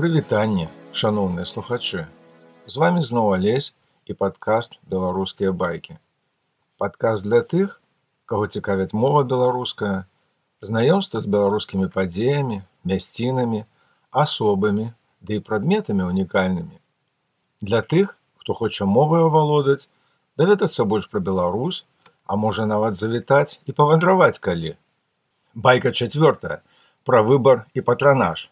Прывітанне, шаноўныя слухачы. З вамі зноў алесь і падкаст беларускія байкі. Падкаст для тых, каго цікавяць мова беларуская, знаёмства з беларускімі падзеямі, мясцінамі, асобамі ды і прадметамі унікальнымі. Для тых, хто хоча моваю авалодаць, даведацца больш пра Беларусь, а можа нават завітаць і павандраваць калі. Байка чацвёртая пра выбар і патранаж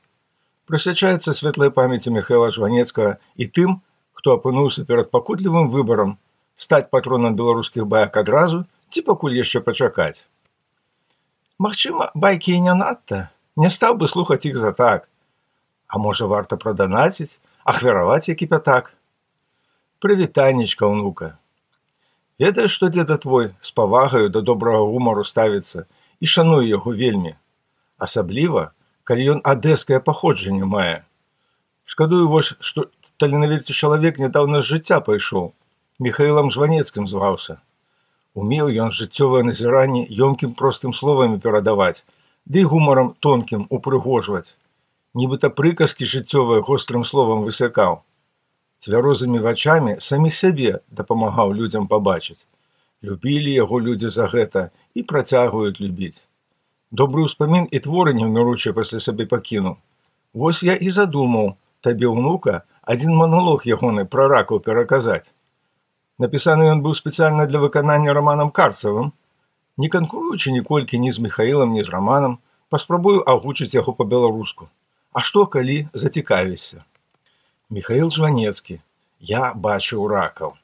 прысвячаецца светлай памяці Михайла Жванецкага і тым, хто апынуўся перад пакутлівым выбарам стаць патронам беларускіх баяк адразу ці пакуль яшчэ пачакаць. Магчыма, байкі і не надта, не стаў бы слухаць іх за так. А можа варта праданаціць, ахвяраваць які пятак. Прывітаннічка ўнука. Ведаеш, што дзеда твой з павагаю да добрага гумару ставіцца і шануе яго вельмі. Асабліва, калі ён адэскае паходжанне мае. Шкадую вось, што таленавіты чалавек нядаўна з жыцця пайшоў, Михаілам жванецкім зваўся. Умеў ён жыццёвае назіранне ёмкім простым словамі перадаваць, ды гумарам тонкім упрыгожваць. Нібыта прыказкі жыццёвыя гострым словам высякаў. Цвярозымі вачамі саміх сябе дапамагаў людзям пабачыць. Любілі яго людзі за гэта і працягваюць любіць добры ўспамін і творы неўміручыя пасля сабе пакінуў. Вось я і задумаў табе ўнука адзін маналог ягоны пра ракаў пераказаць. Напісаны ён быў спецыяльна для выканання раманам карцавым, не канкуруючы ніколькі ні з михаілам ні з раманам, паспрабую агучыць яго па-беларуску. А што калі зацікавішся? Михаил жванецкі я бачыў ракаў.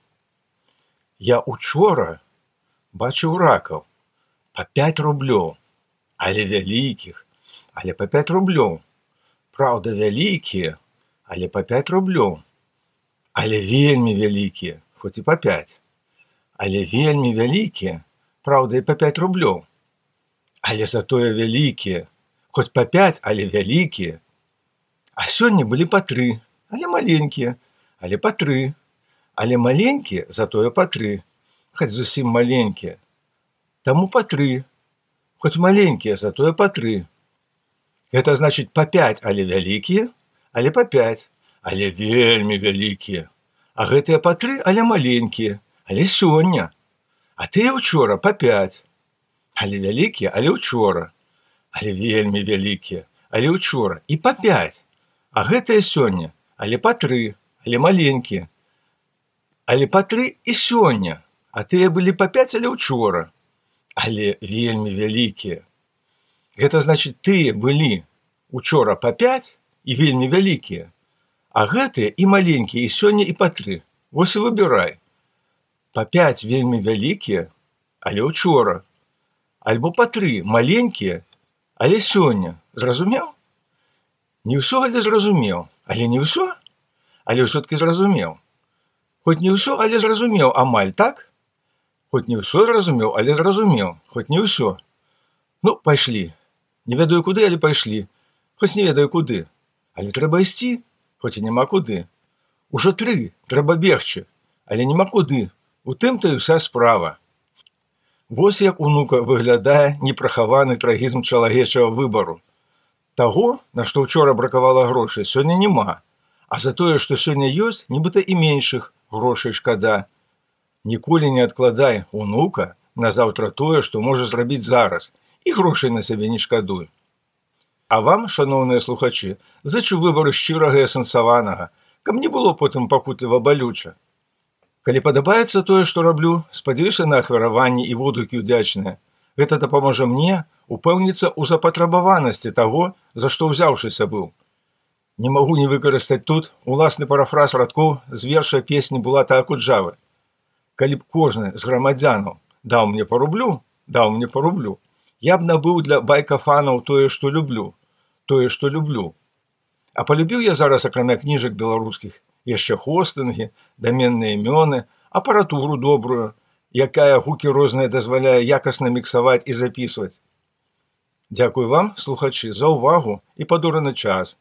Я учора бачыў ракаў па 5 рублёў але вялікіх, але па 5 рублёў. Праўда, вялікія, але па 5 рублёў. Але вельмі вялікія, хоць і па 5. Але вельмі вялікія, праўда і па 5 рублёў. Але затое вялікія, хоць па 5, але вялікія. А сёння былі па тры, але маленькія, але па тры, але маленькія затое па тры, хоць зусім маленькія. Таму па тры, хоць маленькія затое па тры. Гэта значыць па 5, але вялікія, але па 5, але вельмі вялікія. А гэтыя па тры, але маленькія, але сёння. А тыя учора па 5, але вялікія, але учора, але вельмі вялікія, але учора і па 5. А гэтыя сёння, але па тры, але маленькія. Але па тры і сёння, а тыя былі па 5, але учора але вельмі вялікія. Гэта значыць тыя былі учора па 5 і вельмі вялікія, а гэтыя і маленькія і сёння і па тры. Вось і выбірай. Па 5 вельмі вялікія, але учора, альбо па тры маленькія, але сёння зразумеў? Не ўсё але зразумеў, але не ўсё, але ўсё-ткі зразумеў. Хоць не ўсё, але зразумеў амаль так, Хоць не ўсё зразумеў, але зразумеў, хоць не ўсё. Ну пайшлі. Не ведаю куды, але пайшлі, хоць не ведаю куды, але трэба ісці, хоць і няма куды. Ужо тры трэба бегчы, але няма куды. У тым то і ўся справа. Вось як унука выглядае непрахаваны трагізм чалавечага выбару. Таго, на што учора бракавала грошай, сёння няма, а за тое, што сёння ёсць, нібыта і меншых грошай шкада, Ніколі не адкладай унука на заўтра тое, што можа зрабіць зараз і грошай на сябе не шкадуй. А вам, шаноўныя слухачы, зачу выбару шчырага асэнсаванага, каб не было потым пакутліва балюча. Калі падабаецца тое, што раблю, спадзяюся на ахвяраванні і водгукі ўдзячныя. Гэта дапаможа мне упэўніцца ў запатрабаванасці таго, за што ўзяўшыся быў. Не магу не выкарыстаць тут уласны парафраз радкоў з верша песні была так уджавы калі б кожны з грамадзянаў даў мне по рублю даў мне по рублю я б набыў для байкафанаў тое што люблю тое што люблю а полюбіў я зараз акрамя кніжак беларускіх яшчэ хостынгі даменныя імёны апаратуру добрую якая гукі розныя дазваляе якасна міксаваць і записывать Дякую вам слухачы за ўвагу і падураны час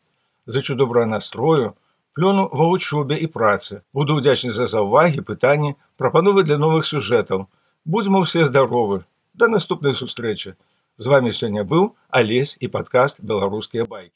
зычу добра настрою плёну ва вучобе і працы. Буду ўдзячны за заўвагі, пытанні, прапановы для новых сюжэтаў. Будзьма ўсе здаровы. Да наступнай сустрэчы. З вами сёння быў алесь і падкаст беларускія байкі.